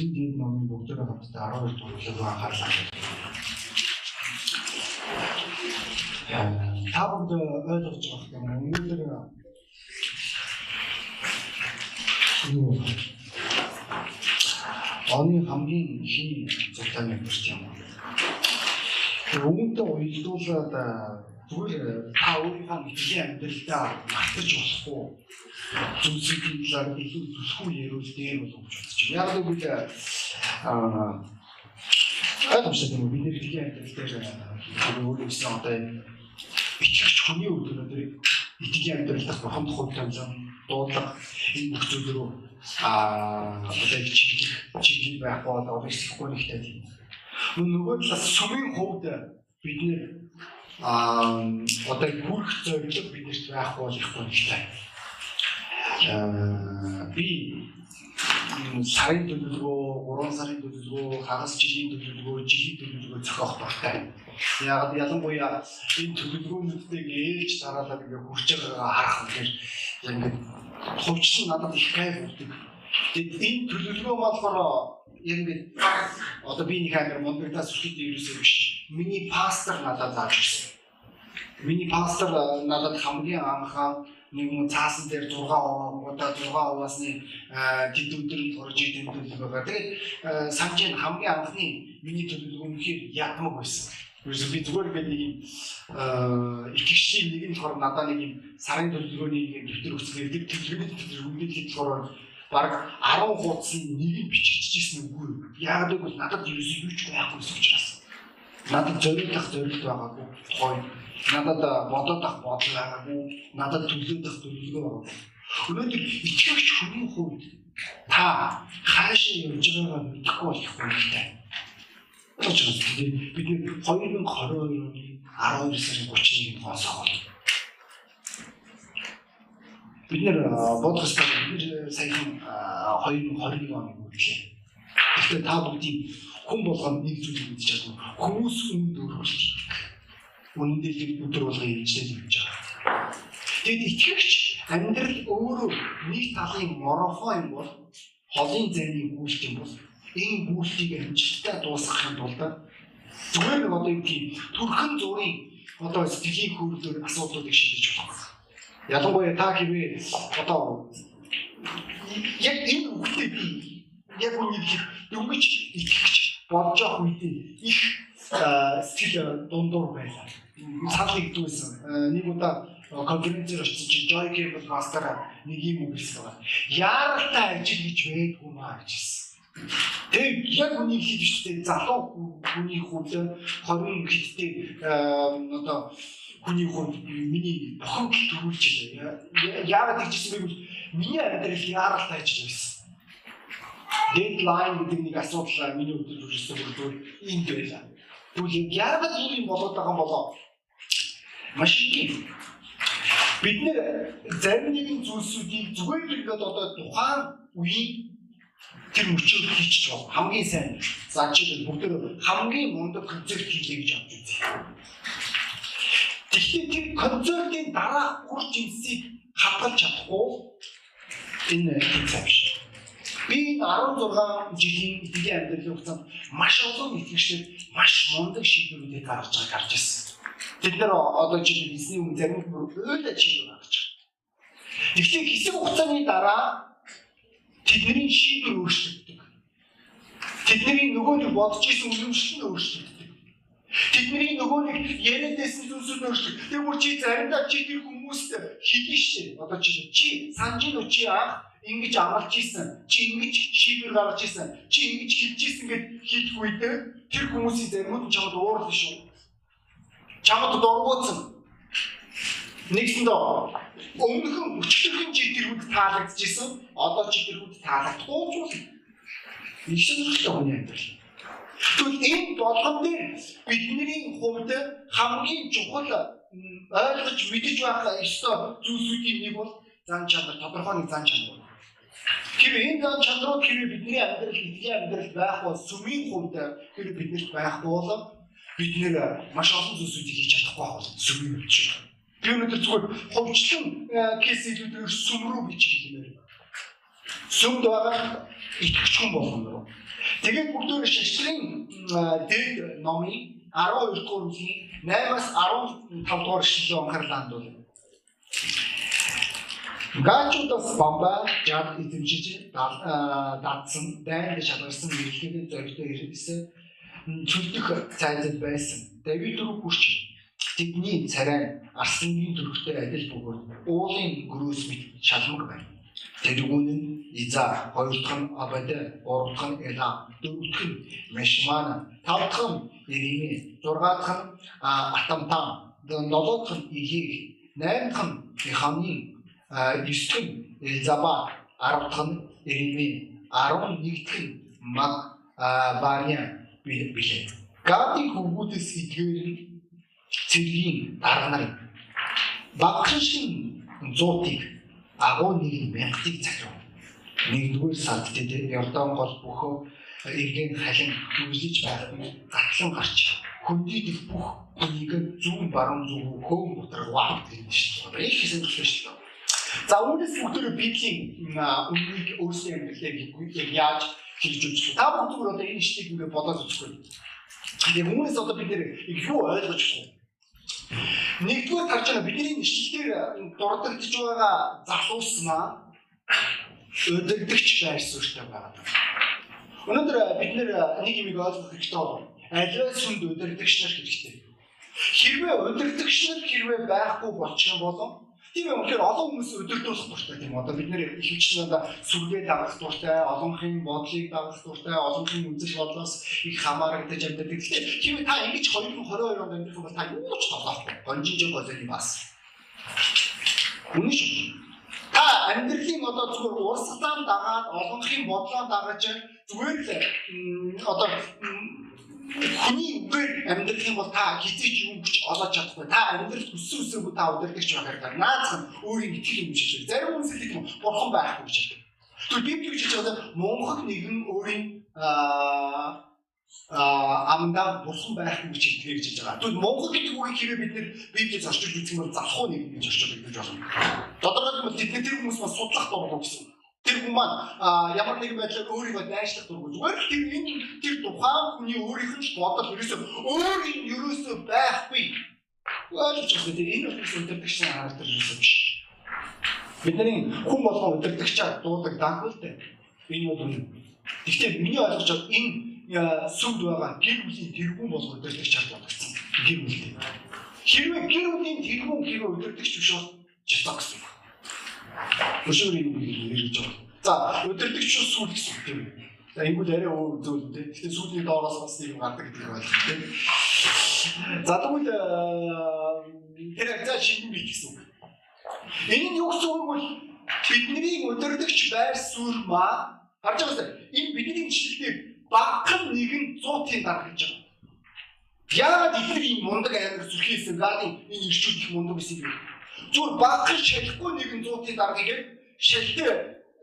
энэ дэд номын бүгдээрээ хамтдаа 12 дугаар руу анхаарлаа. Та бүхэн ойлгож байгаа юм. Өнөөдөр юу оны хамгийн ихний зуртаны бүрт юм. Өмнөд уялдуулаад зүгээр та өөрийнхөө итгэлийн амьдралдаа мартаж болохгүй талаар илүү зүсгүй ярил дээр бол гэж бодож байна. Яг л үгүй аа ойлгомжтой юм бид нэр итгэлийн амьдрал дээр өөрөө гэсэн одоо итгэгч хүний өдөр өдрийг итгэлийн амьдралдаа бурхан тухай томзон дуудлага энэ бүх зүйл рүү аа одоо чиглэл чиглэл байхгүй бол өөрсдөө нэгтэй тийм. Нөгөө талаас сүмийн хувьд бид нэр аа одоо хүрх зорилго бидэрт байх болохгүй нэгтэй. Би сарын төлөвлөгөө, 3 сарын төлөвлөгөө, хагас жилийн төлөвлөгөө, жилийн төлөвлөгөө зохиох багтай. Яг ялангуяа энэ төлөвлөгөөнүүдийг ээлж тараалаад ингээ хүрч байгаагаа харах үнээр яг ингээ хувьчлан надад их кайф өгдөг. Тэгээд энэ төлөвлөгөө болохоор яг ингээ одоо би нэг амир мондагдаас сүрхийд ерөөсөө биш. Миний пастор надад зааж өгсөн. Миний пастор надад хамгийн анхаа нэг юм цаасан дээр 6 удаа 6 хуваасны тэд өдрөнд орж идэм төлөв байгаа. Тэгээд санжийн хамгийн анхны миний төлөвлөгөө үнэхээр ядмаг байсан. Юусе би зүгээр ингээд нэг юм итгэгчийн нэг нь болохоор надад нэг юм сарын төлөвлөгөөний нэг дэвтэр өгсөн. Тэр төлөвлөгөөний өгнөд хэд болохоор баг 10 хуудас нь нэг нь биччихсэн үгүй. Яг л надад ерөөсөө юу ч байхгүй учраас. Надад зориулах зорилт байгаагүй. Гоё надад бодоод ах бодол байгаагүй надад төлөөд ах төлөвлөгөө байгаагүй өнөөдөр итгэгч хүний хувьд та хаашаа явж байгаагаа мэдэхгүй болох хэрэгтэй учраас бид 2022 оны 12 сарын 31-нд гонсоогоо бид нэр бодгостой бид саяхан 2021 оны үеэ. Гэхдээ та бүгдийн хүн болгонд нэг зүйл мэдж чадна. Хүмүүс үнд үндэрлэг өдөр болгон хэмжлэл хийж байгаа. Тэгэд итгэгч амьдрал өөрөө нэг талын морофо юм бол холын зайны гүйлт юм бол энэ гүйлтийг амжилттай дуусгахын тулд зүгээр нэг одоо юм тийм төрхөн зургийн одоо сэтгэлийн хөвлөөр асуудлуудыг шийдэж болох. Ялангуяа та хэвээ одоо яг энэ үгтэй би яг үнийг дөнгөж итгэгч бодож явах үедээ их сэтгэл дундуур байлаа санал нэгдүүлсэн. Э, нэг удаа конференцээр очсон чинь Joy Cable Master нэг юм хэлсэн байна. Яаралтай ажил гэж байдгүй маа гэж хэлсэн. Тэг яг үнийг хэлж штэ залуу хүний хувьд 20 хэдтэй одоо хүний хувьд миний бохомд төрүүлж байлаа. Яагаад тэгжсэн бэ миний амьдрал яаралтай ажил байсан. Deadline гэдэг нэг асуудал миний өдөр үржсэн бүгд энд байлаа. Тэгвэл яагаад ийм болоод байгаа юм болоо? маш их бид нэр зарим нэгэн зүйлсүүдийг зүгээр ингээд одоо тухайн үеийн тэр мөчөөр хийчих бол хамгийн сайн за жишээ бүгд хамгийн мундаг концерт хийлээ гэж авч үзье. Тэгэхээр тэр концертын дараах үр жимсийг хадгалж чадахгүй энэ хэцүү биш. Би 16 жилийн итгэлийн амьдралын хугацаанд маш олон итгэгчид маш мундаг шийдвэрүүдийг гаргаж байгааг харж байна. Бид нэр одоо жишээ хийсний үн зарим уйлаж шийдвэр гаргаж байгаа. Тэгвэл хэсэг хугацааны дараа тэдний шийдвэр өөрчлөгддөг. Тэдний нөгөө нэг бодож исэн үнэмшил нь өөрчлөгддөг. Тэдний нөгөө нэг яриадсэн зүйлсүүд өөрчлөг. Тэгээ бүр чи заримдаа чи тэр хүмүүст шүү дээ. Одоо чи чи санжин уу чи анх ингэж амлаж исэн. Чи ингэж шийдвэр гаргаж исэн. Чи ингэж хэлж исэн гэд хэлэх үед тэр хүмүүсийн заримуд чамд уурлаа шүү чамд дургуутсан. Нэгсэндээ өмнөхөн өчтөрхөн жидэрхүүд таалагдчихсан. Одоо жидэрхүүд таалагдахгүй ч бол нэг шинжлэх хүний амьдрал. Тэгвэл энэ болгон дээр бидний хувьд хамгийн чухал ойлгож мэдэж байх ёстой зүйлсүүдийн нэг бол зан чанар, тодорхой нэг зан чанар. Тэр энэ зан чанарууд хэрэг бидний амьдрал, итгэлийн амьдрал байх бол сүмийн хувьд хэрэг биднэрт байхгүй бол бид нэр маш олон зүйлсүүдийг хийж чадахгүй бол сүмийн өвч. Би өнөөдөр зүгээр ховчлон кейс илүүдээр сүм рүү бич хэлмээр. Сүмд байгаа итгэж хүн болгоно. Тэгээд бүгдөө шаштрын дээд номын 12 дугаар бүлгийн 8-аас 15 дугаар ишлэлийг анхаарлаа хандуул. Гачудас бамба жад эзэмшиж дадсан дайнд шалгарсан мэдлэгэд зоригтой ирсэн чөлдөх цайзад байсан. Давид руу хүрч тэдний царай арсангийн төрхтэй адил бөгөөд уулын гөрөөс мэт шалмаг байна. Тэргүүн нь Иза, хоёр дахь нь Абаде, гурав дахь нь Эла, дөрөв дахь нь Мешмана, тав дахь нь Ириме, зургаа дахь нь Атамтан, долоо дахь нь Илиг, найм дахь нь Ихамин, девс дахь нь Элзаба, арав дахь нь Ириме, арван нэг дахь нь Маг Ваня билээ. Гадын хөвгүүдээс эдгээр цэргийн дарга нар багш шин зуутыг агуу нэг мянгаыг захирав. Нэгдүгээр сард тэд Йордан гол бөхөө эргэн халин үйлж байхад гатлан гарч хөндийдэх бүх хүнийг зүүн баруун зүг хөөн бутраг ваад гэж шүү дээ. Их хэсэг шүү дээ. За үүнээс бүгдөө Библийн үннийг өөрсдөө амьдралыг яаж хийж үзэх. Та бүгд одоо энэ штийг ингээ бодоод үзэхгүй. Тэгээ хүмүүс одоо бид нэр юу ойлгож байна Нэгдүгээр тарж байгаа бидний нэшлэлээр дурддагч байгаа залуус маа өдөрдөгч байр суурьтай байгаа. Өнөөдөр бид нэг юм ойлгох хэрэгтэй байна. Аливаа сүнд өдөрдөгч нар хэрэгтэй. Хэрвээ өдөрдөгч нар хэрвээ байхгүй болчих юм бол Тийм юм тэгэхээр олон хүмүүс өдөртүүлэх дуртай тийм одоо бид нэр ихэвчлэн сүргээ дагах дуртай, олонхын бодлыг дагах дуртай, олонхын үзэл бодлоос их хамаарагдаж амьдардаг. Тэгэхээр тийм та ингэж 2022 онд амьдрах юм бол та юу ч толоохгүй. Гонжинжин голын бас. Үнэн шүү. Амьдралын одоо зүгээр урсгалаан дагаад олонхын бодлоо дагаж зүгээр л одоо Хүний үгээр амьдрах юм бол та хизээч юм гэж олоод чадахгүй. Та амьдрал хүссэн үсээгүй та удирдахч байх хэрэгтэй. Наацхан өөрийн итгэл юм шиг. Зарим хүмүүс хэлдэг юм бурхан байхгүй гэж хэлдэг. Тэр библи гэж хэлж байгаа мөнхөг нэгэн өөрийн аа амдаа бурхан байхгүй гэж гэж хэлж байгаа. Тэгвэл мөнхөг гэдэг үгийг хэрэг бид нэр библиэд орчуулж үзэх юм бол залхуу нэг гэж орчуулж өгч болно. Тодорхойлбол тэдний тэр хүмүүс бас судлах дургуй гэсэн. Тэр хүн маань ямар нэгэн байдлаар өөрийгөө дайшлах дурггүй. Зүгээр л тэр энэ тэр тухайн хүний өөрийнх нь бодол ерөөсөө өөр юм ерөөсөө байхгүй. Ойлгож байгаа тийм энэ бол нар харагдаж ирсэн биш. Бидний хүн болгон өдөртөгчөд дуудаг даахгүй л дээ. Энэ бол үнэн. Гэхдээ миний ойлгож байгаа энэ сүмд байгаа гэр бүлийн тэргүүн болгон өдөртөгч чадварсан. Гэр бүлийн. Хэрвээ гэр бүлийн тэргүүн гэр өдөртөгч биш бол жицаа гэсэн. Өшөөрийн үг гэж байгаа. За, өдөртөгч сүүл гэсэн үг тийм. За, энэ бол арай өөр зүйл дээ. Гэхдээ сүүлийн доороос бас нэг гардаг гэдэг ойлгох тийм. За, тэгвэл тэр за шинэн бий гэсэн үг. Энэ нь юу гэсэн үг бол бидний өдөртөгч байр суурь маа харж байгаа юм. Энэ бидний ишлэлээр багхан нэгэн 100-ийн дарга гэж байгаа. Яагаад ихэр ийм мундаг амир зүрхээсэн гадын энэ ирчүүд их мундаг байсан юм? Зүгээр багхан шалахгүй нэгэн зуутын даргаыг шалтээ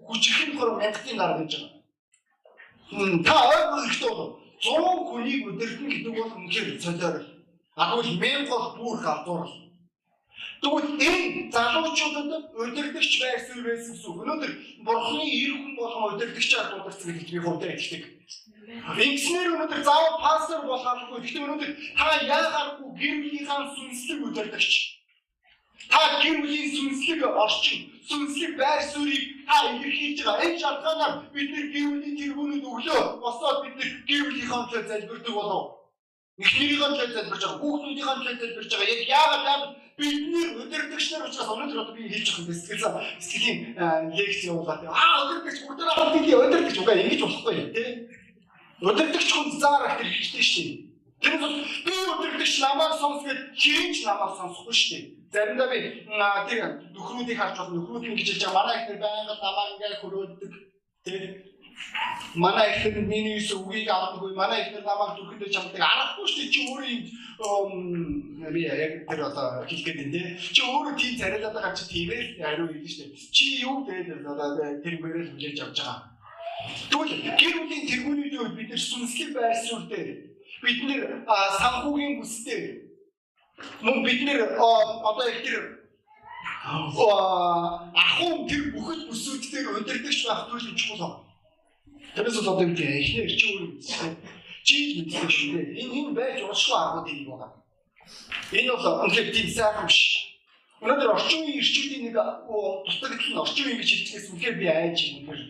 хүчрхэн хор мянгатын дарга гэж байгаа. Та ойлгох хэрэгтэй бол 100 хүнийг өдөртөн гэдэг бол үнэхээр солиор. Агуул 1000 гол бүр халдвар. Тэгвэл энэ залуучуудад байр суурь байсан гэсэн. Өнөөдөр бурхны ир хүн болгон өдөртөгч алдуулсан гэж би хурдан хэлдэг. Ингэснээр өнөөдөр заавал пастор болох албагүй. Гэхдээ өнөөдөр та яагааргүй гэр бүлийнхаа сүнслэг өдөртөгч Та гэр бүлийн сүнслэг орчин, сүнслэг байр суурийг та илэрхийлж байгаа. Энэ шалтгаанаар бид нэр гэр бүлийн тэргүүнүүд өглөө босоод бид нэр гэр бүлийнхээ төлөө залбирдаг болов. Эхнэрийнхээ төлөө залбирч байгаа, хүүхдүүдийнхээ төлөө залбирч байгаа. Яг яагаад яагаад бид нэр өдөртөгчнөр учраас өнөөдөр одоо би хэлж байгаа сэтгэл сэтгэлийн лекц явуулаад аа өдөртөгч бүгдээ аваад би өдөртөгч угаа ингэж болохгүй тий. Өдөртөгч хүн заарах тэр хэрэгтэй шүү дээ. Тэр бол би өдөртөгч намайг сонс гэж хийж намайг сонсохгүй шүү дээ. Заримдаа би тэр нөхрүүдийг харж бас нөхрүүд ингэж хэлж байгаа манай ихнэр байнга намайг ингээ хөрөөддөг. Манай ихнэр миний үгийг авдаггүй манай ихнэр намайг зүрхэндээ чамдаг аргагүй шүү дээ чи өөрөө би яг тэр одоо хэлгээд энэ чи өөрөө тийм царайлаад байгаа чи тиймээ хариу хэлнэ шүү дээ. Чи юу дээр одоо тэр мөрөөл хүлээж авч байгаа. Тэгвэл гэр бүлийн тэргүүнүүдийн бид нар сүнслэг байр суурь дээр бид нэр санхүүгийн бүсдээ Мөн бид нэр одоо их тэр ахуй тэр бүхэл бүсүүд дээр удирдахч байх туйлын чухал. Тэрээс бол одоо юу эрчим үйл үзэсгэлэн чийж мэддэг шүү дээ. Энэ энэ байж уушгүй аргууд нэг байгаа. Энэ бол үнэхээр тийм сайхан биш. Өнөөдөр орчин үеийн ирчүүдийн нэг дутагдал нь орчин үеийн гэж хэлчихээс үнэхээр би айж үнэхээр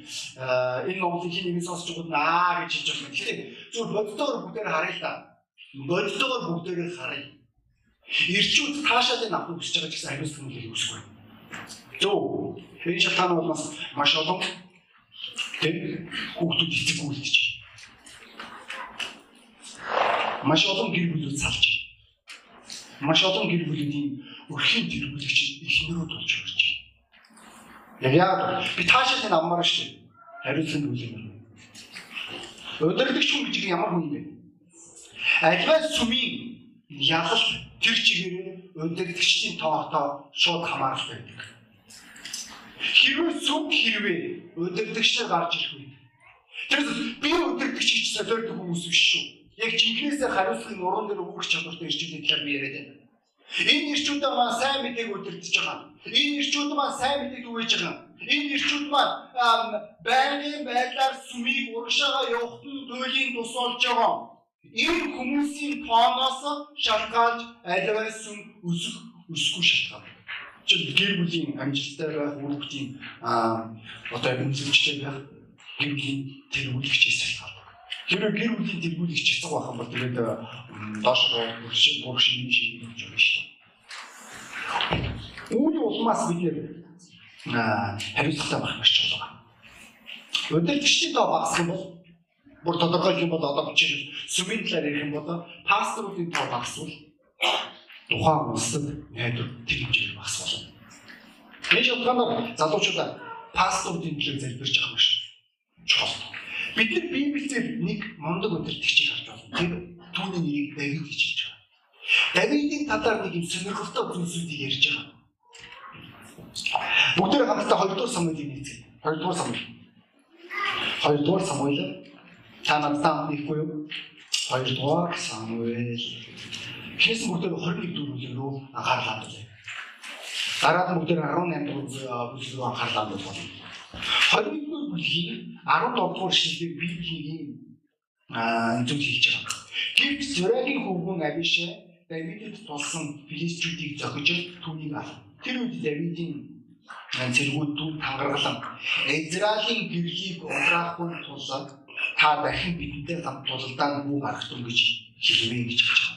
энэ Монголын хин нэгэн сонсч байгаа наа гэж хэлж байна. Тэгэхээр зөв боддоор бүгдээр харъя л да. Боддоор бүгдээр харъя. Ирчүүд таашаад энэ авах хүсэж байгаа гэсэн хариуцлага нь хэлэх үсгүй. Зөв. Энэ шалтгаан бол маш олон тэг хүүхдүүд эцэг үлдэж. Маш олон гэр бүлүүд салж. Маш олон гэр бүлүүдийн өрхийн гэр бүлэгч эхнэрүүд болж ирж байна. Яг яагаад би таашаал энэ аммаар шүү. Хариуцсан үлээн. Өдөрлөгч хүн гэж ямар хүн бэ? Альва сүмийн ялал тэр чигээрээ өдөрлөгчдийн тоогтой шууд хамаарал байдаг. Хэрвээ сүм хэрвээ өдөрлөгчээр гарч ирэх үед тэр би өдөрлөгч гэж солиордог хүмүүс биш шүү. Яг жинхнээсээ хариуцлагын уран дээр үүрэх чадвартай ирчүүдийн талаар би яриад байна. Энэ ирчүүд маань сайн мэдээг өдөртөж байгаа. Энэ ирчүүд маань сайн мэдээг түгэж байгаа. Энэ ирчүүд маань байнгын байдлаар сүмийг урагшаага явахт нь туйлын тус болж байгаа. Энэ хүмүүсийн тооноос шалтгаалж аливаа сүм өсөх өсөхгүй шалтгаан. Чи гэр бүлийн амжилттай байх, үр хүүхдийн одоо эмзэгчтэй байх, гэр бүлийн тэргүүлэгчээс шалтгаалж Хэрвээ гэр бүлийн тэргүүлэгч хэцэг байх юм бол тэгээд доош бүршин бүршин шиг болж байгаа шүү дээ. Үүний улмаас бид нэр хариуцлагатай байх чухал байна. Өдөртөгчдийн тоо багасах юм бол бүр тодорхой юм бол одоо жишээ сүмийн талаар ярих юм бол пасторуудын тоо багасвал тухайн улсад найдвар хэмжээгээр багасах болно. Энэ шалтгаанаар залуучуудаа пасторуудын төлөө залбирч авах маш чухал. Бид нар Библиэлд нэг мундаг өдөртөгчийг харж байна. Тэр түүний нэрийг Давид гэж хэлж байгаа. Давидын талаар нэг юм сонирхолтой зүйлсүүдийг ярьж байгаа. Бүгдээр хамтдаа 2 дугаар Самуэлийг нэгтгэв. 2 дугаар Самуэль. 2 дугаар Самуэль та надтай нэггүй юу? 2 дугаар Самуэль. Хийсэн бүгдээр 21 дөрвөл рүү анхаарлаа хандуулъя. Дараа нь бүгдээр 18 дугаар бүлэг рүү анхаарлаа хандуулъя. 21-р бүлгийн 17 дугаар шүлгийг Библийн зүйл хийж байгаа. Гэвч Зурагийн хөвгөн Абишэ Давидэд тулсан филистичүүдийг зохиж түүнийг алав. Тэр үед Давидын цэргүүд түн тангаргалан Израилийн гэрлийг уграахгүй тулаад та дахин бидэнтэй хамт тулалдаа бүү гарах юм гэж хэлвэ гэж хэлж байгаа.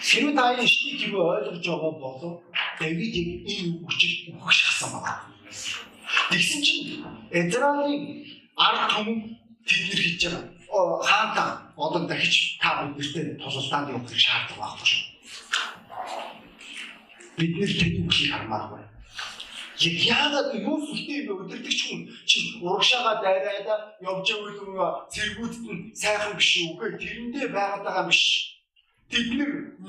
Хэрвээ та энэ шийг хэрвээ ойлгож байгаа бол Давидыг энэ өгөх шахсан байна. Тэгсэн чинь Израилийн ард түмэн тэднэр хийж байгаа. Хаантаа одоо дахиж та биднэртэй тулалдаанд явах шаардлага байхгүй. Бид нэр тэдний үгийг хармааргүй. Яг яагаад юу сүлтэй өдөртөгч хүн чинь урагшаага дайраад явж байгаа цэргүүдэд нь сайхан биш үгүй тэрэндээ байгаад байгаа биш. Тэд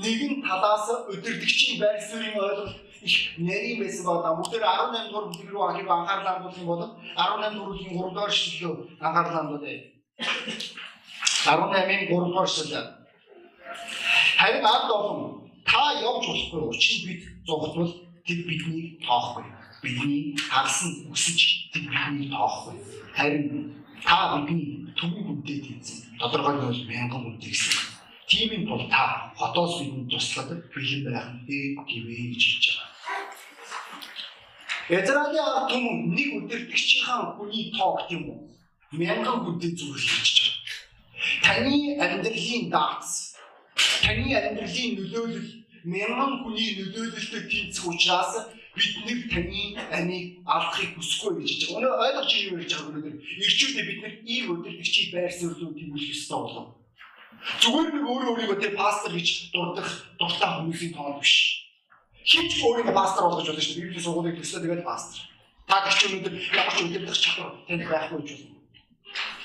нэгэн талаас өдөртөгчийн байр суурийн ойлголт их нэрийн байсан бол бүгд 18 дугаар бүлэг рүү ахив анхаарлаа хандуулах юм бол 18 дуурын 3 дугаар шүлгөө анхаарлаа хандуулъя. 18-ын 3 дугаар шүлэг. Харин ард олон та явж болохгүй нь бид зугтвал тэд биднийг тоохгүй. Бидний харсан өсөж тэд биднийг тоохгүй. Харин та бидний төвийн хүнтэй тэнцэн. Тодорхой нь бол мянган хүнтэй гэсэн. Юм бол та хотоос бидэнд туслаад бэлэн байх нь гэвэ гэж хэлж байгаа. Израилийн ард түмэн нэг өдөртөгчийн хүний тоо гэх юм уу? Мянган зүгээр хийж байгаа. Таны амьдралын дагц, таны амьдралын нөлөөлөл мянган хүний нөлөөлөлтөд тэнцэх учраас бид нэг таны амийг алдахыг хүсэхгүй гэж хэлж байгаа. Өнөө ойлгож юу ярьж байгааг өнөөдөр ирчүүдээ бид нэг ийм өдөртөгчийг байр суурьлуу тэмүүлэх ёстой болов. Зүгээр нэг өөрөө өөрийгөө тэр пастор гэж дурдах дуртай хүмүүсийн тоон биш Хинч өөрийгөө пастор болгож болно шүү дээ. Библийн сургуулийг төслөө тэгээд пастор. Та гэрч өнөөдөр ямар ч удирдах чадвар танд байхгүй ч болно.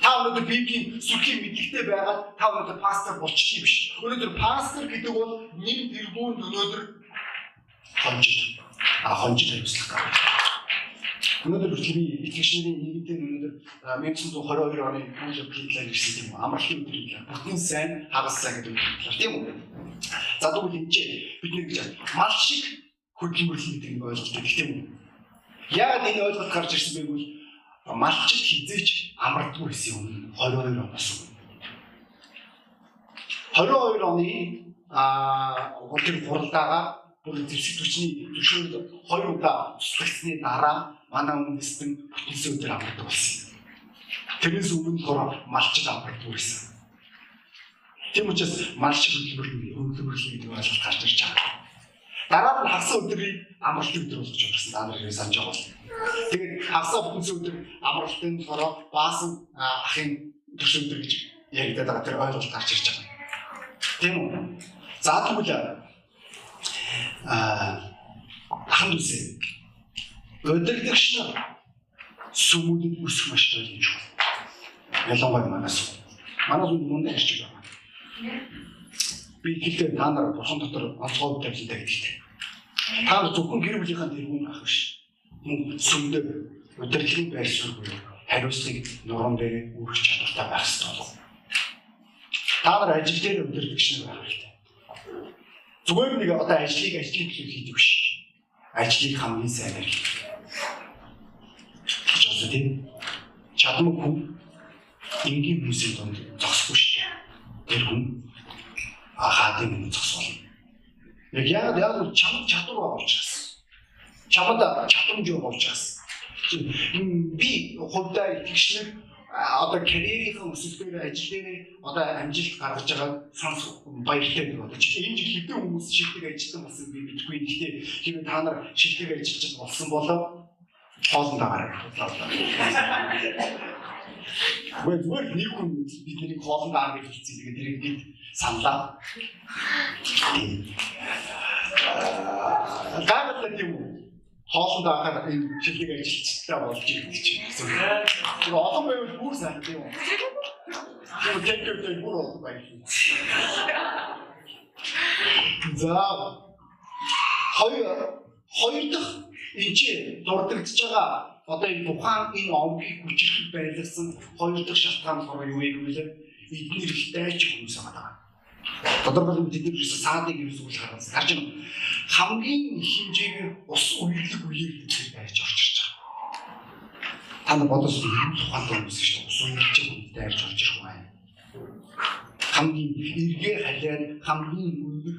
Та өнөөдөр Библийн сүрхийн мэдлэгтэй байгаад та өнөөдөр пастор болчих юм биш. Өнөөдөр пастор гэдэг бол нэг тэргуунд өнөөдөр хонжиж а хонжиж хариуцлах гэх. Өнөөдөр хүртэл би итгэгчнэрийн нэгэнтээ өнөөдөр 1922 оны Пүүл Плитлаар ирсэн тийм? Амралтын өдрийн бүтэн сайн хагас сайн гэдэг үг тийм үү? За тэгвэл энэ бид нэг гэж мал шиг хөдөлмөрлөл гэдэг нь ойлголт гэх тийм үү? Яг энэ ойлголт гарч ирсэн байггүй малчд хизээч амардгүй байсан юм 22 оноос өмнө. 22 оны а гол хуралдаага бүр зэвсэг түвшний зөвшөөрлөд хоёр удаа туслагдсны дараа манай үндэстэн бүтэнсэн өдөр амардаг болсон. Тэрнээс өмнө болохоор малчд амардаг байсан. Тийм учраас малч хөдөлмөр хөдөлмөрлөл гэдэг ойлголт гарч ирж байгаа. Дараа нь хагас өдрийг амралтын өдөр болгож байна. Та нар санаж байгаа бол. Тэгээд хагасаа бүтэнсэн өдөр амралтын болохоор баасан ахын төрш өдөр гэж яригдаад байгаа тэр ойлголт гарч ирж байгаа. Тийм үү? За тэгвэл аа ахан дүүсээ өдөрдөгч нар сүмүүдэд үсэх маш гоё юм шиг. Ялангуяа манаас. Манаас үнд мөн ярьж байгаа. Би хэлээ та нар бурхан дотор онцгой тавилантай гэдэгтэй. Та нар зөвхөн гэр бүлийнхаа тэргүүн байх биш. Мөн сүмдээ удирдлагын байр суурь буюу хариуцлыг нуруунд дээр үүрэх чадвартай байх хэрэгтэй болов. Та нар ажил дээр удирдлагч нар байх хэрэгтэй. Зүгээр нэг одоо ажлыг ажлын төлөө хийдэг биш. Ажлыг хамгийн сайнаар хийх. Чосоо тийм чадмаг хүн энгийн хүмүүсийн донд зогсохгүй шүү дээ. Тэр хүн хаадын өмнө зогсоолно. Яг яг яг чамд чадвар байгаа учраас. Чамд чадамж байгаа учраас. Би хувьдаа итгэгчнэр одоо карьерийн өсөлтөөр ажил дээр одоо амжилт гаргаж байгаа санс баяртай одоо чи энэ жил хэдэн хүмүүс шилдэг ажилтан болсон би мэдгүй. Гэхдээ хэрвээ та нар шилдэг ажилтан болсон болоо хоолндоо гараад худлаа. Зүгээр нэг хүн бидний хоолндоо гараад хэлсэн. Тэгээд тэрийг бид саналаа. Гайхалтай тийм үү? Хоолндоо ахаар энэ шилдэг ажилчтай болж ирэх гэж байна. Тэр олон байвал бүр сайн тийм үү? Тэр тэнцвэртэй бүр олон баярлалаа. За хоёр хоёр дахь энэ чи дурддагдж байгаа одоо энэ тухайн энэ омгийг хүчрэх байлгасан хоёр дахь шалтгаан болохоор юу юм бэ? Эдгээр их дайч хүмүүс байгаа. Тодорхойлбол тэд нар ерөөсө саадыг ерөөсө үл харсан. Харж байна. Хамгийн их хэмжээгээр ус уйлэг үеэр тэр байж орчирч байгаа. Та нар бодож ирэх тухайд хүмүүс шүү дээ. Ус уйлж байгаа дайрч орж ирэх байна. Хамгийн эргээ халиад хамгийн өндөр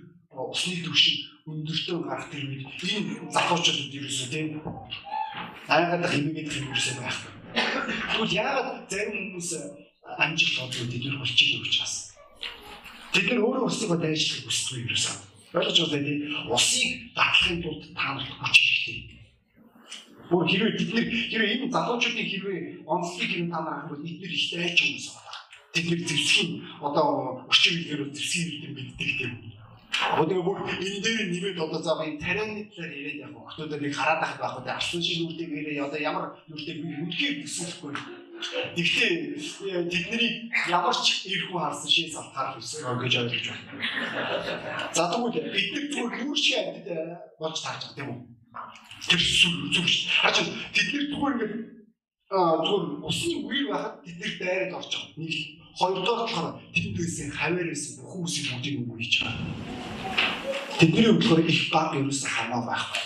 усны түвшин өндөртөө тэр үед энэ залуучууд ерөөсөө тийм айгаад хэмээгээд хэмээрсээ байхгүй. Тэгвэл яагаад зарим хүмүүс амжилт олгоод тэд нар болчих юм учраас Бид нар өөрөө өөрсдөө дайжлахыг хүсдэг юм ерөөсөө. Ойлгож байна тий. Усыг дадлахын тулд та нарт хүч хэрэгтэй. Бүр хэрвээ бид нар хэрвээ энэ залуучуудын хэрвээ онцлог юм та нар ахвал бид нар их дайч хүмүүс байна. Бид нар зэвсгийн одоо орчин үеэр зэвсгийн юм биддэг тийм. Одоо бүр энэ дээр нэмээд одоо заав энэ тарианы талаар яриад яг хүмүүсд нэг хараад байх байх одоо арслан шиг нүртэй гэрээ одоо ямар нүртэй би үнхээр төсөөлөхгүй Гэхдээ тэдний ямар ч ирэх харсан шин салтаар өсгөө гэж ойлгож байна. За тэгвэл бид нар зүгээр юу шиг амьд болж таарч байгаа тийм үү? Тэр зүг шүү. Хаач тэд нар зүгээр ингээд зүгээр усны үер байхад тэд нар дайраад орж байгаа. Нэг хоёрдугаар болохоор тэднээс хаваараас бүх хүмүүсийн бүгдийг үгүй хийж байгаа. Тэдний хөдөлгөөр их баг ерөөсөө хамаа байхгүй.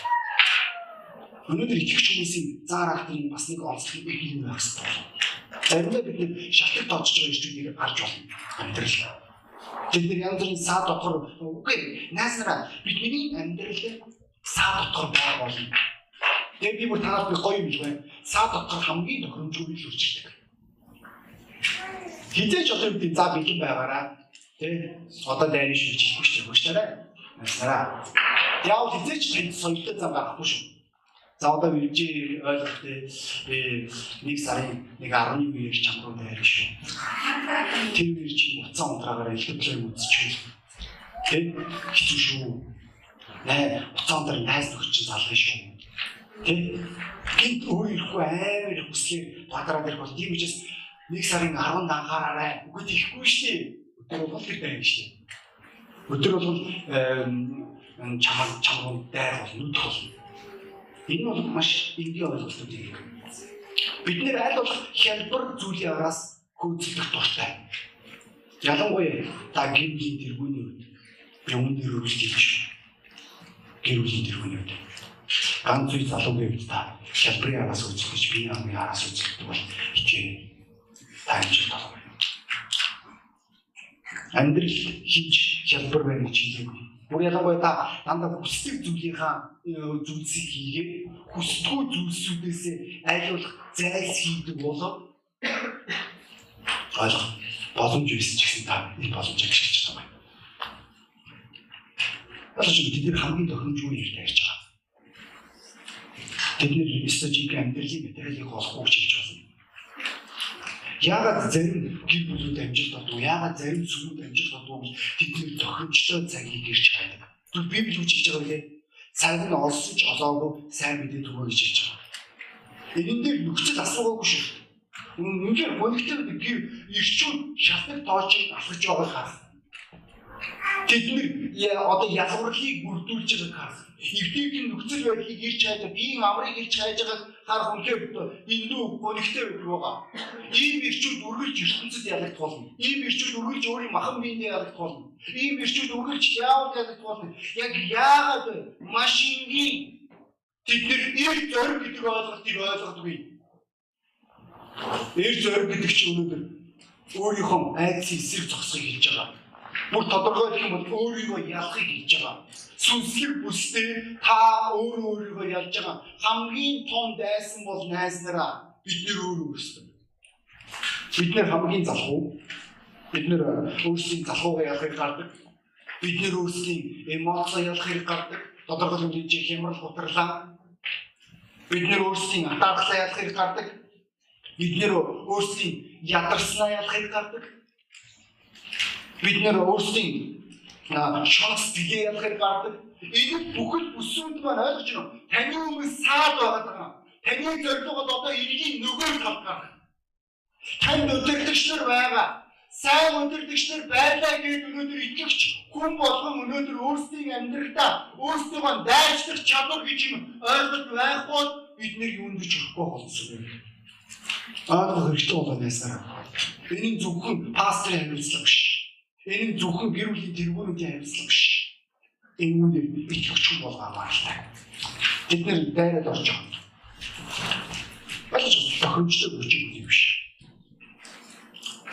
Өнөөдөр итгэгч хүмүүсийн заар ахтрын бас нэг онцлог юм байх хэрэгтэй. Заримдаа бид нэг шалтгаан тооцож байгаа ирчүүдийг гарч болно. Амьдрал. Бид нар янз бүрийн саа дотор үгүй найснараа бидний амьдрал саа дотор байгаа болно. Тэгээ би бүр танаас би гоё юм байна. Саа дотор хамгийн тохиромжгүй л үржигдэг. Хизээч одоо тий за бэлэн байгаараа тий одоо дайрын шилж хийхгүй ч юм уу шүү дээ. Найснараа. Яав хизээч тань соёлтой зам байхгүй шүү. За одоо вижи ойлгохтой би нэг сарын нэг 11 үеэр чам руу дайрах шүү. Тэр үеэр чи буцаан унтраагаар ихтгэл үзчихвэл тэг хэцүү шүү. Наа буцаан дээр найз нөхчин залгах шүү. Тэг гинт өөр ирэхгүй амар хүслээр бадраад ирэх бол тийм учраас нэг сарын 10 анхаараарай. Үгүй тийхгүй шүү. Өдөр бол тэр дайрах шүү. Өдөр бол чам чам руу дайрах бол нүдх болно Энэ бол маш энгийн ойлголтууд юм. Бид нэр аль болох хялбар зүйлийн араас хөөцөлдөх дуртай. Ялангуяа та гэр бүлийн тэргүүний үед би өмнө нь өргөж хэлж шүү. Гэр бүлийн тэргүүний үед. ганц үе залуугийн үед та хялбарын араас үзэж би хамгийн араас үздэг бол хичээ таамж толгой. Амьдрал хийж хялбар байна гэж хэлээгүй. Бүр ялангуяа та дандаа хүсдэг зүйлийнхаа зүйлсийг хийгээд хүсдэггүй зүйлсүүдээс айлуулах зайлс хийдэг болоо ойлгох боломж байсан ч гэсэн та энэ боломжийг ашиглаж байгаа юм. Бас ч бид хамгийн тохиромжгүй ярьж ярьж байгаа. Тэд нэр стратеги амьдралын материалыг олохгүй ч хийж байна. Яагаад зарим гэр бүлүүд амжилт олдов? Яагаад зарим сүмүүд амжилт олдов гэж тэдний тохиромжтой цагийг ирж хайдаг. Түр Библи юу хэлж байгаа вэ? Цаг нь олсон ч олоогүй сайн мэдээ түгөө гэж хэлж байгаа. Энэ дээр нөхцөл асуугаагүй шүү. Үнээр гонхтой гэр ирчүүд шалтгаан тоочийг асууж байгааг харсан. Тэд нэр одоо ялгарлыг бүрдүүлж байгааг харсан. Эвдээгийн нөхцөл байдлыг ирж хайдаг, биеийн амрыг ирж хайж байгааг харах үнхээр эндүү гонхтой байгаа. Ийм ирчүүд үргэлж ертөнцид ялагдах болно. Ийм ирчүүд үргэлж өөрийн махан биендээ ялагдах болно. Ийм ирчүүд үргэлж яавал ялагдах болно. Яг яагаад машингийн тэд нэр эрт зориг гэдэг ойлголтыг ойлгодгүй. Эрт зориг гэдэг чинь өнөөдөр өөрийнхөө айдсын эсрэг зогсохыг хэлж байгаа бүр тодорхой гэх юм бол өөрийгөө ялахыг хийж байгаа. Сүнслэг бүстэй та өөрөө өөрийгөө ялж байгаа. Хамгийн том дайсан бол найз нараа бид нэр өөрөө өөрсдөө. Бид нэр хамгийн залхуу. Бид нэр өөрсдийн залхуугаа ялахыг гардаг. Бид нэр өөрсдийн эмоцоо ялахыг гардаг. Тодорхой хэмжээний хямрал гутарлаа. Бид нэр өөрсдийн атаархлаа ялахыг гардаг. Бид нэр өөрсдийн ядарснаа ялахыг гардаг бид нэр өөрсдийн шонс бие ялахыг гардаг. Энэ бүхэл бүсүүд маань ойлгож байна. Таны өмнө саад байгаа даа. Таны зорилго бол одоо эргийн нөгөө талд гарах. Танд өдөртөгчнөр байгаа. Сайн өдөртөгчнөр байлаа гэж өнөөдөр итгэгч хүн болгон өнөөдөр өөрсдийн амьдралдаа өөрсдөө дайчлах чадвар гэж юм ойлгож байх бол бид нэр юунд ч өгөхгүй болсон юм. Аа хэрэгтэй болоо найсараа. Энэ зөвхөн пасторын амьдлаг биш Энэ зөвхөн гэр бүлийн тэргүүрүүдийн амьдлаг биш. Энэ үүнийг итгэвч болгоо амартай. Бид нэр дайраад орж байгаа. Багш тохиромжтой гэж юм биш.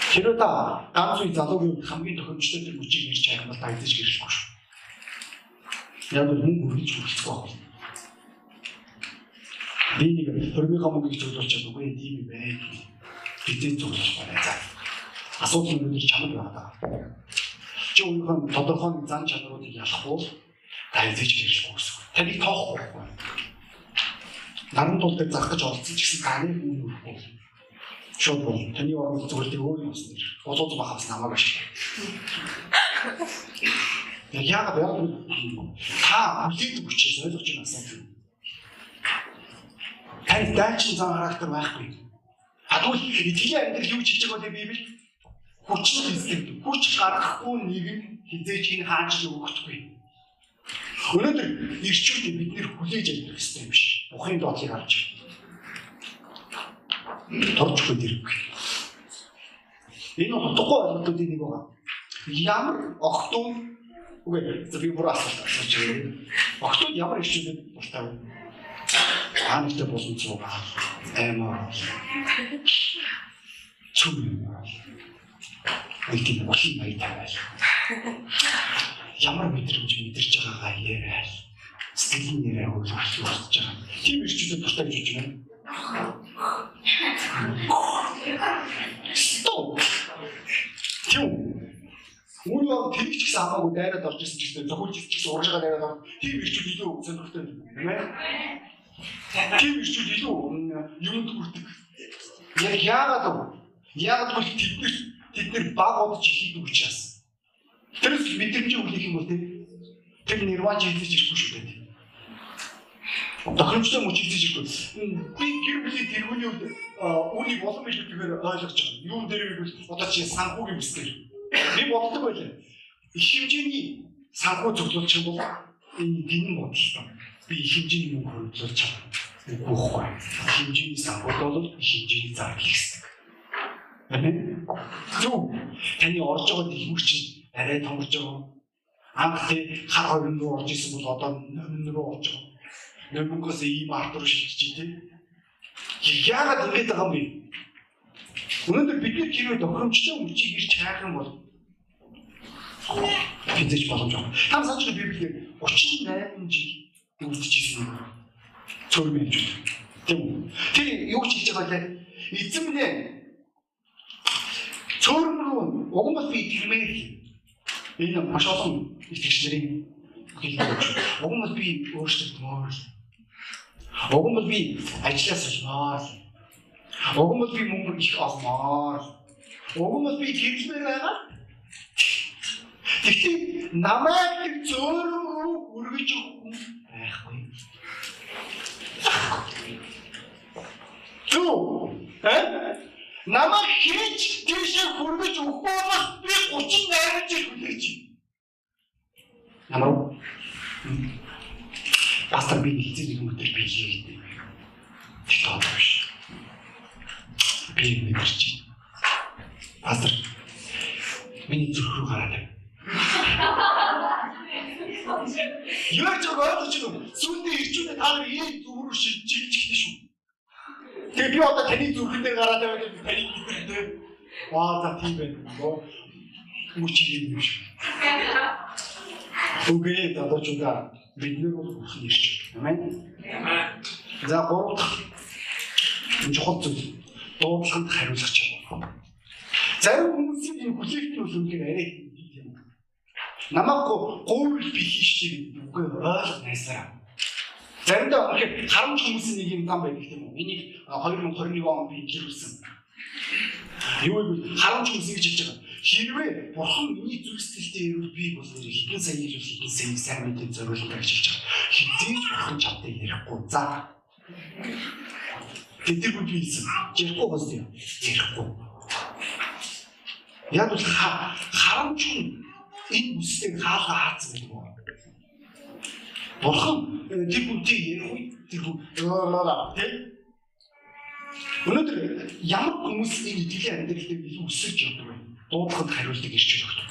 Тэр та ганц үе залуугийн хамгийн тохиромжтой тэр хүчийг ирж байгаа бол та идэж гэрэлгүй шүү. Яг л хүн хүрчихгүй байна. Би нэг хөрмийнхаа мөнгөийг зөвлөж чадахгүй юм байна. Бидний зөвлөж байна. Асуудал өнөөдөр чамд байгаа. Чи өөрийнхөө тодорхой зан чанаруудыг ялах уу? Та эзэж хэрэглэхгүй гэсэн. Таныг тоохгүй байхгүй. Наран тул дээр зарах гэж оролцсон ч гэсэн таны үн үрхгүй. Шууд бол таны орон зүгээр дээр өөр юм уснаа. Болоод бахаас намайг ашиг. Яг яг та бүлээд хүчээс ойлгож байна асаа. Тань дайчин зан характер байхгүй. Тэгвэл итгэлийн амьдрал юу ч хийж байгаа вэ Библи? Хүч хэсэг хүч гаргахгүй нэг нь хизээж энэ хааж өгөхгүй. Өнөөдөр ирчүүд бид нэр хүлээж авах хэрэгтэй юм биш. Бухын доотлыг авч. Торчгүй дэрвгүй. Энэ утгагүй ойлголтуудын нэг байгаа. Ямар охтууд үгүй би бүр асуулт асууж байна. Охтууд ямар ирчүүдэд болтой вэ? Хаантай болон цугаа аймаа. Чүм үлдийн бүхий маяг тавиал. Ямар мэдрэмж мэдэрч байгаагаа яриад сэтгэлийн нэрээ хөлөж болж байгаа. Тийм ирчүүдэд тустай гэж байна. Стоп. Үүний бол тэр ч гэсэн хамаагүй дайраад орж ирсэн ч гэсэн зөвхөн ч гэсэн урагшаа дайраад орж тийм ирчүүд илүү сонирхолтой юм байна. Тийм ирчүүд илүү юмд хүрдэг. Яг яагаад вэ? Яагаад бол тэднэрт Тэд нэр баг удаж ихэд учраас. Тэрс мэдрэмж өгөх юм бол тэр нирван хийж ирэхгүй шүү дээ. Тохиромжтой мөч хийж ирэхгүй. Би гэр бүлийн тэргүүний үед үүнийг болон биш гэдгээр ойлгож байгаа. Юу дээр вэ? Одоо чи санхүүгийн бүсдэр. Би боддог байлаа. Их хэмжээний санхүү зөвлөлч юм бол энэ гинэн бодлоо. Би их хэмжээний мөнгө хөрвүүлж чадна. Үгүй ээ. Хэмжээний санхүүд бол их хэмжээний зар хийх Юу? Таны орж байгаа дэлгүүр чинь арай томорж байгаа. Анх тий хар хорин руу орж исэн бол одоо номин руу орж байгаа. Номингоос ийм арт руу шилжиж тий. Яагаад ингэж байгаа юм бэ? Өнөөдөр бид нар хэрвээ тохиромжтой мөчийг ирж хайх юм бол хизэж боломжтой. Там санаж Библиэр 38 жил үлдчихсэн юм. Цөөрмөн юм. Тийм? Тэр юу ч хийж байгаа лээ. Эзэн Цөөрмөн рүү уг нь би тэрмээр энэ маш олон итгэгчдэрийн хэлдэг. Уг нь би өөрсдөө мөр. Уг нь би ажлаас олмоор. Уг нь би мөнгө их олмоор. Уг нь би хэрэглэмээр байгаа. Тэгтээ намайг тэр зөөрөн рүү үргэж өгөх байхгүй. Түү э? Намайг хийж тийшээ хүргэж өгөх бол би 38 жил хүлээж байна. Ямар Пастор би хэлсэн нэг өдөр би хийгээд. Тэгэхээр биш. Би нэг гэж. Пастор миний зүрх рүү гараад Яаж ч ойлгож байна уу? Сүүндээ ирчүүнээ та нар ийм зүрх шилж чигчтэй шүү. Тэгээ би одоо таны зүрхэн дээр гараад байгаад таны хэлдэг. Аа за тийм байна. Мөчийг юм шүү. Үгүй дадажуда бид нар бол бурхан ирч. Амен. За гурав дахь чухал зүйл дуудлаганд хариулах чадвар. Зарим хүмүүсийн энэ хүлээлт нь үнэхээр арай намайг гуйл би хийш чиг үгүй ойлгох найсараа. Заримдаа үнэхээр харамч хүмүүсийн нэг юм зам байдаг тийм үү? Энийг 2021 он би илэрүүлсэн. Юу вэ? Харамч хүмүүс ингэж хэлж байгаа. Хэрвээ бурхан миний зүрх сэтгэлтэй ирвэл би бол нэр хитэн сайн ирвэл хитэн сайн сайн мэдээ зориулдаг хэлж байгаа. Хизээж бурхан чаддаг ярихгүй. За. Тэдэр бүгд хэлсэн. Ярихгүй бас тийм. Ярихгүй. Яг л харамч энэ үстэй хаалга хаацсан гэдэг юм. Бурхан тэр бүдгийг ярих үед тэр бүгд тийм Өнөөдөр ямар хүмүүс энэ итгэлийн амьдрал дээр илүү өсөж явдаг вэ? Дуудлагад хариулдаг ирч өгдөг.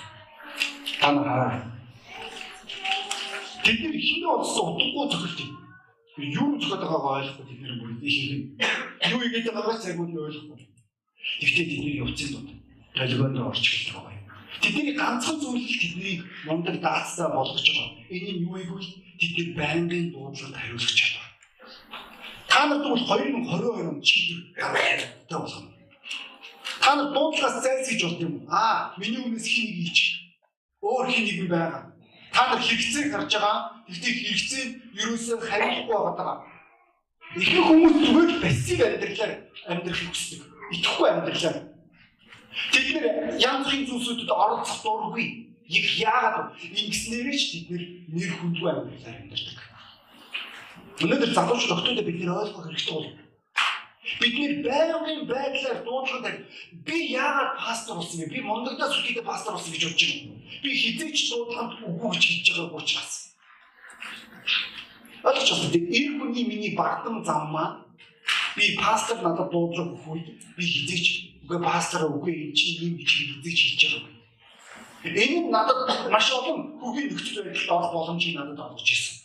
Та нар хараа. Тэд нар хинээ олсон утгагүй зөвхөлтэй. Юу зөвхөд байгаагаа ойлгохгүй тэд нар бүр их юм. Юу игээд байгаагаа цагууд нь ойлгохгүй. Тэгвэл тэдний явцын дунд толгойд орч эхэлдэг. Тэдний ганцхан зүйл тэднийг мундаг даацтай болгож байгаа. Нь юу ийгвэл тэдний байнгын дуудлагад хариулах чадвар. Та нарт бол 2022 он чигээр гавьтай болгоно. Та нар дуудлагаас зайлсхийж болт юм? Аа, миний өмнөөс хин нэг ийч. Өөр хин нэг юм байгаа. Та нар хэрэгцээг харж байгаа. Тэгтээ хэрэгцээ нь ерөөсөө хариулахгүй байгаа. Ихэнх хүмүүс зүгээр пассив амьдралаар амьдрах хүсдэг. Итгэхгүй амьдралаар Тэд нэр янз бүрийн зүйлсүүдэд оролцох дургүй. Яг яагаад ингэснээрээ ч тэд нэр хүндгүй амьдралаар амьдардаг. Өнөөдөр залуучууд октодод бид нэр ойлгох хэрэгтэй бол бид нэр байнгын байдлаар дуудлагад би яагаад пастор болсон бэ? Би мондагдаа сүлхийдээ пастор болсон гэж бодож байна. Би хизээч дуудлаганд үгүй гэж хэлж байгаа учраас. Ойлгож байна. Тэр хүний миний багдам зам маань би пастор надад дуудлага өгөх үед би хизээч Үгүй пастор үгүй энэ чинь юм гэж хэлдэг хэлж байгаа. Энэ нь надад маш олон хүүгийн нөхцөл байдалд орох боломжийг надад олгож ирсэн.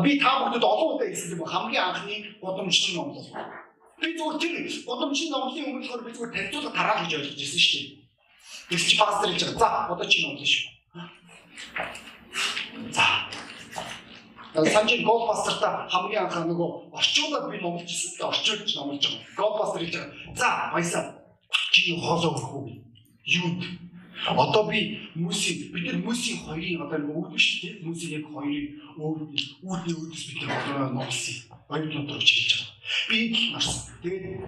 Би та бүхэнд олон удаа хэлсэн юм хамгийн анхны гудамжны номлол. Би зөвхөн тэр гудамжны номлолын өмнөхөр би зөвхөн танилцуулга тараа гэж ойлгож ирсэн шүү дээ. Тэгс чи пастор хэлж байгаа. За одоо чи номлоо шүү. За Санжин Голдбастерта хамгийн анх нөгөө орчуулад би номлож ирсэн. Орчуулж номлож байгаа. Голдбастер гэж байгаа. За баясаа чи хоолоо өрөх үү? Юу? Одоо би хүмүүсийн бид нар хүмүүсийн хоёрын одоо үүд биш тийм хүмүүсийн яг хоёрын үүдний үүдний үүдс бид нар одоо номлосон. Баяр дотор гэж хэлж байгаа. Би их нарсан. Тэгээд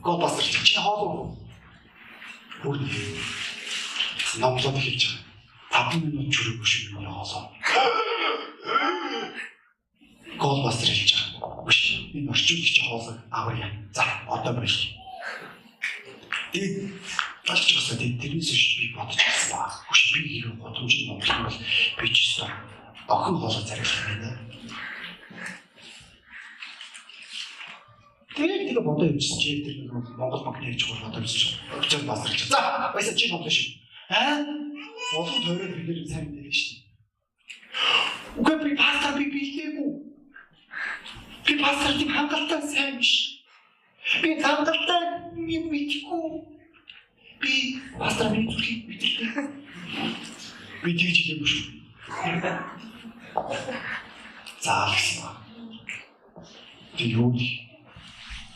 Голдбастер чи хоолоо үүд номлоод хэлж байгаа. 5 минут чөрөг биш миний хоолоо голбастер хэлж байгаа. Биш. Энэ орчуулагч хоолой авъя. За одоо биш. Тэгээд болж байгаа тэгээд тэрнээс биш би бодож байсан ба. Биш би хэрэг годомжийн Монгол бол би ч гэсэн охин хоолой зарилах байна. Тэгээд тэгээ бодоо явчихсан чи тэр Монгол банкны хийж байгаа бодоо явчихсан. Очоод басарч. За баясаа чи бодлоо шүү. Аа? Олон тойроод бид нэр сайн мэдээлээ шүү. Үгүй би пастор би бэлдээгүй. Тийм хангалттай сайн биш. Би хангалттай юм мэдгүй. Би пастор миний зүрхийг мэдэрдэг. Би тэгж хэлээгүй шүү. За гэсэн ба. Би юу вэ?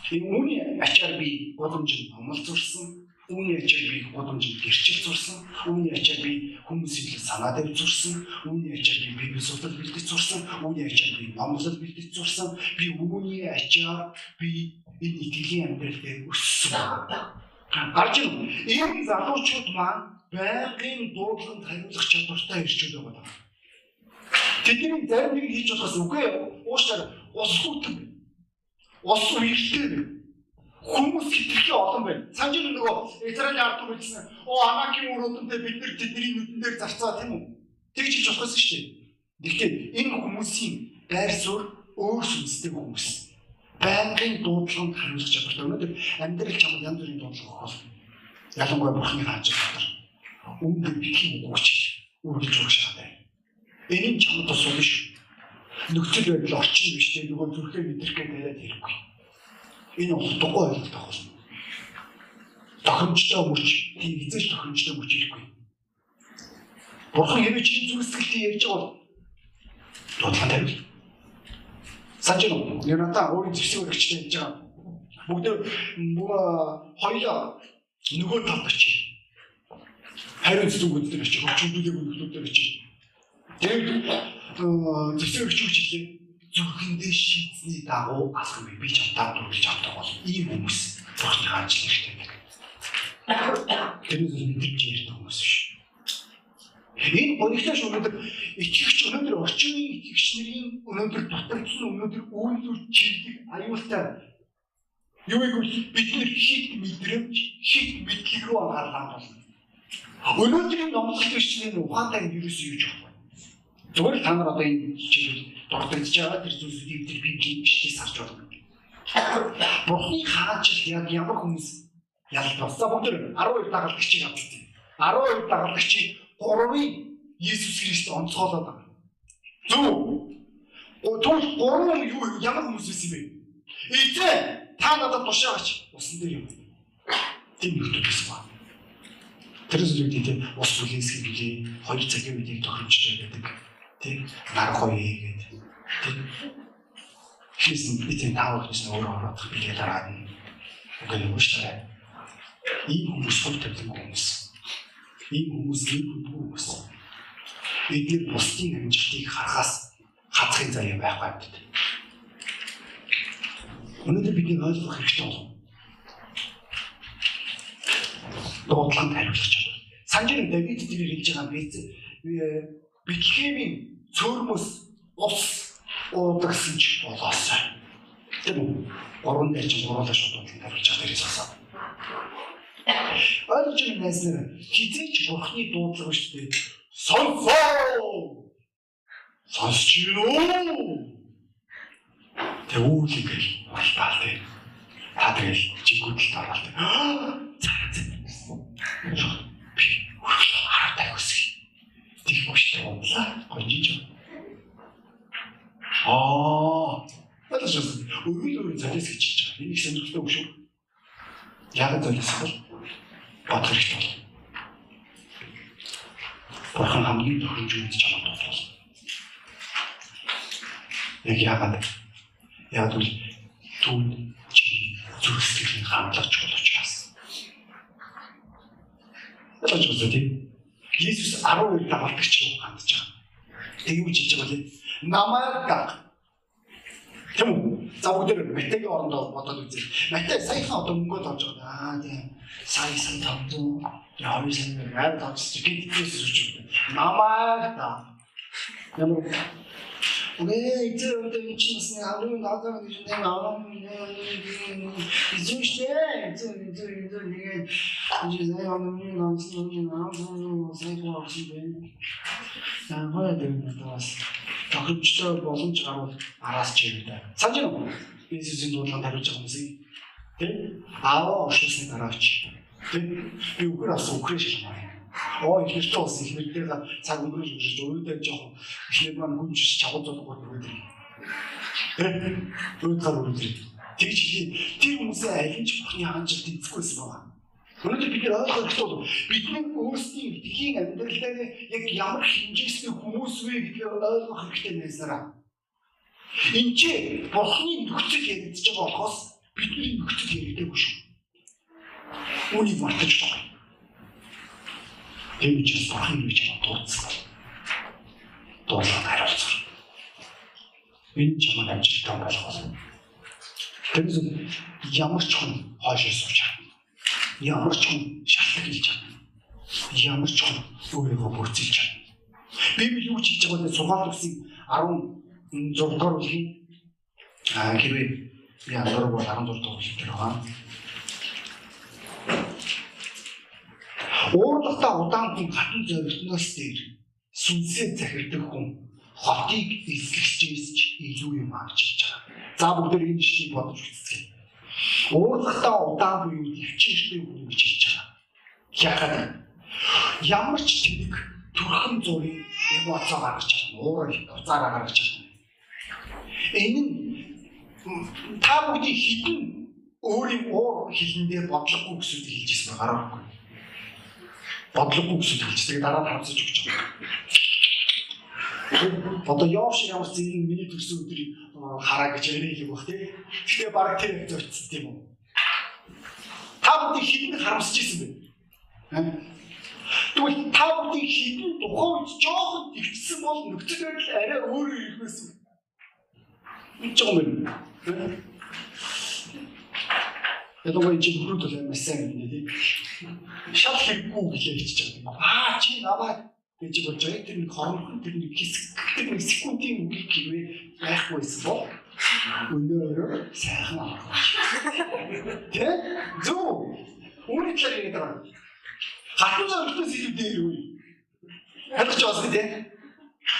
Энэ үүний ачаар би боломжийг амлцурсан Үүний ачаар би гудамжинд гэрчил зурсан. Үүний ачаар би хүмүүсийн санаа дэв зурсан. Үүний ачаар би библи судлал бэлдэж зурсан. Үүний ачаар би номлол бэлдэж зурсан. Би үүний ачаар би энэ итгэлийн амьдрал дээр өссөн. Гарч ийм залуучууд маань байнгын дуудлаганд хариулах чадвартай ирчүүд байгаа. Тэдний зарим нэг хийж болохоос үгүй уушлаар ус хүтэн. Ус үертэй хүмүүс хитрхи олон байна. Санаж нөгөө Израилийн ард түмэн гэсэн оо Амакийн өрөөдөнтэй бид нар тэдний нүдэн дээр зарцаа тийм үү? Тэгж хэлж болохоос шүү дээ. Гэхдээ энэ хүмүүсийн байр суурь өөр сүнстэй хүмүүс. Байнгын дуудлаганд хариулах чадвартай. Өнөөдөр амьдрал чамд янз бүрийн дуудлага өгөх. Ялангуяа бурхны хааж байгаа. Үүнд битгий өгч үргэлж өгч шагатай. Энэ чамд бас уу биш. Нөхцөл байдал орчин биш те нөгөө зүрхээ мэдрэх гэдэг хэрэггүй Энэ утгагүй ойлголт авах болно. Тохиромжтой мөч тийм эзэж тохиромжтой мөч ирэхгүй. Бурхан хэвээ чинь зүрхсгэлтийг ярьж байгаа бол дуудлага тавил. Санжин уу? Яната өөрийн зэвсэг өгчтэй ярьж байгаа. Бүгд нөгөө хоёлоо нөгөө талд очив. Харин зүгүүд дээр очив. Хөвчүүдийн бүлгүүд дээр очив. Тэгээд зэвсэг өгч хэлээ зүрхэндээ шийдсэний дагуу алхам би чамтаа дүрлж авдаг бол ийм хүмүүс бурхны хаанч хэрэгтэй байдаг. Тэр зүйл мэдэрч ярьдаг хүмүүс биш. Энэ гонигтай өнөөдөр итгэгч өнөөдөр орчин үеийн итгэгч нарын өнөөдөр дутагдсан өнөөдөр үйлдвэр чиглэг аюултай юу гэвэл бид нар хит мэдрэмж хит мэдлэг рүү анхаарлаа болно. Өнөөдрийн номлолт бичлийн ухаантай юу гэж байна? Зүгээр та нар одоо энэ хичээлийг дурдж байгаа тэр зүйлсүүдийг тэр библийн бичлэгээс харж байна. Бурхны хаанчл яг ямар хүмүүс ялбарсан. За бүгд 12 дагалдагчийг авчихсан. 12 дагалдагчийг 3-ын Иесус Христ онцгойлоод байгаа. Зөв. Тэгвэл 3 юу ямар хүмүүс байсан бэ? Эцээ та надад тушаагач усан дээр юм. Тийм хүмүүс байсан ба. Тэр зүйлүүд тийм ус бүлээс хэлээ, хоёр цагийн үеийг тохиромжтой байдаг. Тийм нар гоё гэдэг Хийсэн би тийм таавал гэсэн өөрөө ороод би тэгээд дараа нь үгүй юм дээ. Ийм хүмүүс хөл тавьдаг хүмүүс. Ийм хүмүүс ийм хүмүүс. Эдгээр бусдын амжилтыг харахаас хатахын заяа байхгүй дээ. Өнөөдөр бидний ойлгох хэрэгтэй болов. Дуудлаганд хариулах чадвар. Санжир Давид тэр хэлж байгаа биз Битлхемийн цөөрмөс ус уудагсан ч болоосоо. Тийм үү? Гурван дээр чинь гурлаа шууд харуулж байгаа дээрээс асаа. Ойлгож байна нэснэр хизээч бурхны дуудлага шүү дээ. Сонсоо! Сонсч юу? Тэг үйл ингээл болтаал тэг. Та тэгэл жигүүдэд ороод. Цаа цаа. Шүү дээ. Гонжиж Аа. Байна. Өөрийн өөрийн залис гэж хэлж байгаа. Энийг сонирхолтой үг шүү. Яг залис бол бод хэрэгтэй бол. Бурхан хамгийн тохиромж мэдж чамд бол. Яг яагаад яг л түүнд чи зүрх сэтгэлийн хандлагч болж бас. Байна тийм. Иесус 12 дагалдагч юм хандж байгаа. Тэгвэл жиж байгаа юм. Намайг даг. Тэм за бүгд Матэгийн орондоо бодоод үзье. Матай саяхан одоо мөнгөд орж байгаа. Аа тийм. Сайн сайн тавдуу. Яа юу сайн байгаад тавцж гэдгээс үрч юм. Намайг даг. Ямар Үгүй ээ, одоо энэ чинь бас нэг аврын дагаа гэж нэг аврын. Изүүштэй, зүг зүг зүг нэгэ Ижлээ онны нонсны наасан мосэйг авчихсан. Санхай дэвнэ бас тохиолдол боломж гарвал араас ч юм да. Санж юм. Бизнесийн дуудлага хариуж байгаа хүмүүс юм. Тэг. Аа оршуулсан дараач. Тэг. Би үгээр асан үгээр шилжмээр. Оо их хэрэгтэй ус их мэдээ цаг өнгөрөж өнгөрөж өөдөө жоохон ихний маань хүн жиш чавуу зулгууд өөдөр. Тэг. Өөдөр өөдөр. Тэгж хий. Тэр хүмүүсээ аль нь ч бохны хаанч дэлгэцгүйсэн байна. Өнөөдөр бид ойлгох бол бидний өөрсдийн итгэхийн амьдралаар яг ямар хэмжээсний хүмүүс вэ гэдгийг ойлгох хэрэгтэй байсараа. Энд чи бурхны нөхцөл яригдж байгаа болохоос бидний нөхцөл яригдаагүй шүү. Үүнийг мартаж байгаа. Тэр учраас бурхан гэж дуудсан. Дуулаад хариуцсан. Энэ чамд амжилттай болох болно. Тэрс ямар ч хүн хойшоо сууж чадна. Ямар ч хүн шалтгаан хийж чадна. Ямар ч хүн өөрийгөө бүрцэлж чадна. Библи юу ч хийж байгаа вэ? Сургаал үсгийн 16 дугаар бүлгийн хэрвээ яа 16 бол 16 дугаар бүлэг дээр байгаа. Уурлахтаа удаан хүн хатан зоригтноос дээр сүнсээ захирдаг хүн хотыг эзлэгчээс ч илүү юм авч ирж байгаа. За бүгд энэ жишийг бодож үзье. Уурлахтаа удаан буюу төвчээртэй хүн гэж хэлж байгаа. Яагаад ямар ч тэнэг төрхөн зургийн эмоцоо гаргаж чадна. Уурал уцаараа гаргаж чадна. Энэ та бүгдийн хідэн өөрийн уур хилэндээ бодлогогүй гэсэн хэлж ирсэн байгаа юм бодлогогүй гэсэн хэлж тэгээд дараа нь хамсаж өгч байгаа. Одоо яов шиг ямар зин миний төрсөн өдрийг хараа гэж ярих юм бах тий. Гэхдээ баг тэр зөвцсөн тийм үү. Та бүдийг хідэн харамсаж ирсэн бэ? Тэгвэл та бүдийг хідэн тухайн үед жоохон тэгсэн бол нөхцөл байдал арай өөр юм байсан. Энд жоо юм. Ялангуяа чи бүрүүд бол амар сайн юм дээ. Шал хэрэггүй гэлээ хэлчихэж байгаа. Аа чи намайг гэж болж байгаа. Тэр нэг хоромхон тэр нэг хэсэг тэр нэг секундын үгийг гэвээ байхгүйсэн бол өнөөрөө сайхан авах. Тэ? Зүү. Үүний талаар яриад байгаа. Хатан зоригтос илүү дээр үе. Ойлгож байгаа тийм.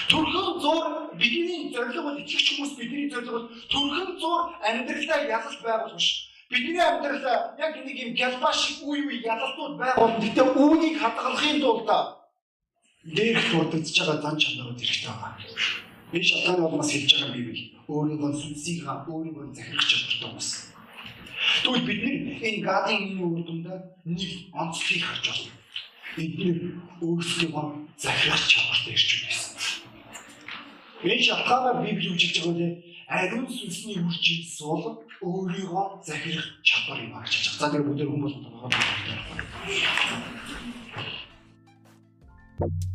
Төрхөн зур бидний зорилго бол итгэж хүмүүс бидний зорилго бол төрхөн зур амьдралдаа ялалт байгуулах биш Бидний амьдрал яг нэг юм гэлбаш үе үе ялалтууд байгаа. Гэхдээ үүнийг хадгалахын тулд дээрх дурдж байгаа зан чанарууд хэрэгтэй байгаа. Энэ шалтгаан бол бас хэлж байгаа бий бий. Өөрийнхөө сүнсийг өөрийнхөө захирах чадвартай хүмүүс. Тэгвэл бид энэ гадын энэ үр дүндээ нэг онцлог харж байна. Бидний өөрсдөө захирах чадвартай ирж байсан. Энэ шалтгаанаар Библи үжилж байгаа үе ариун сүнсний үржиж бол өөрийгөө захирах чадвар юм аа гэж. За тэр бүгд хүмүүс байна. Thank you.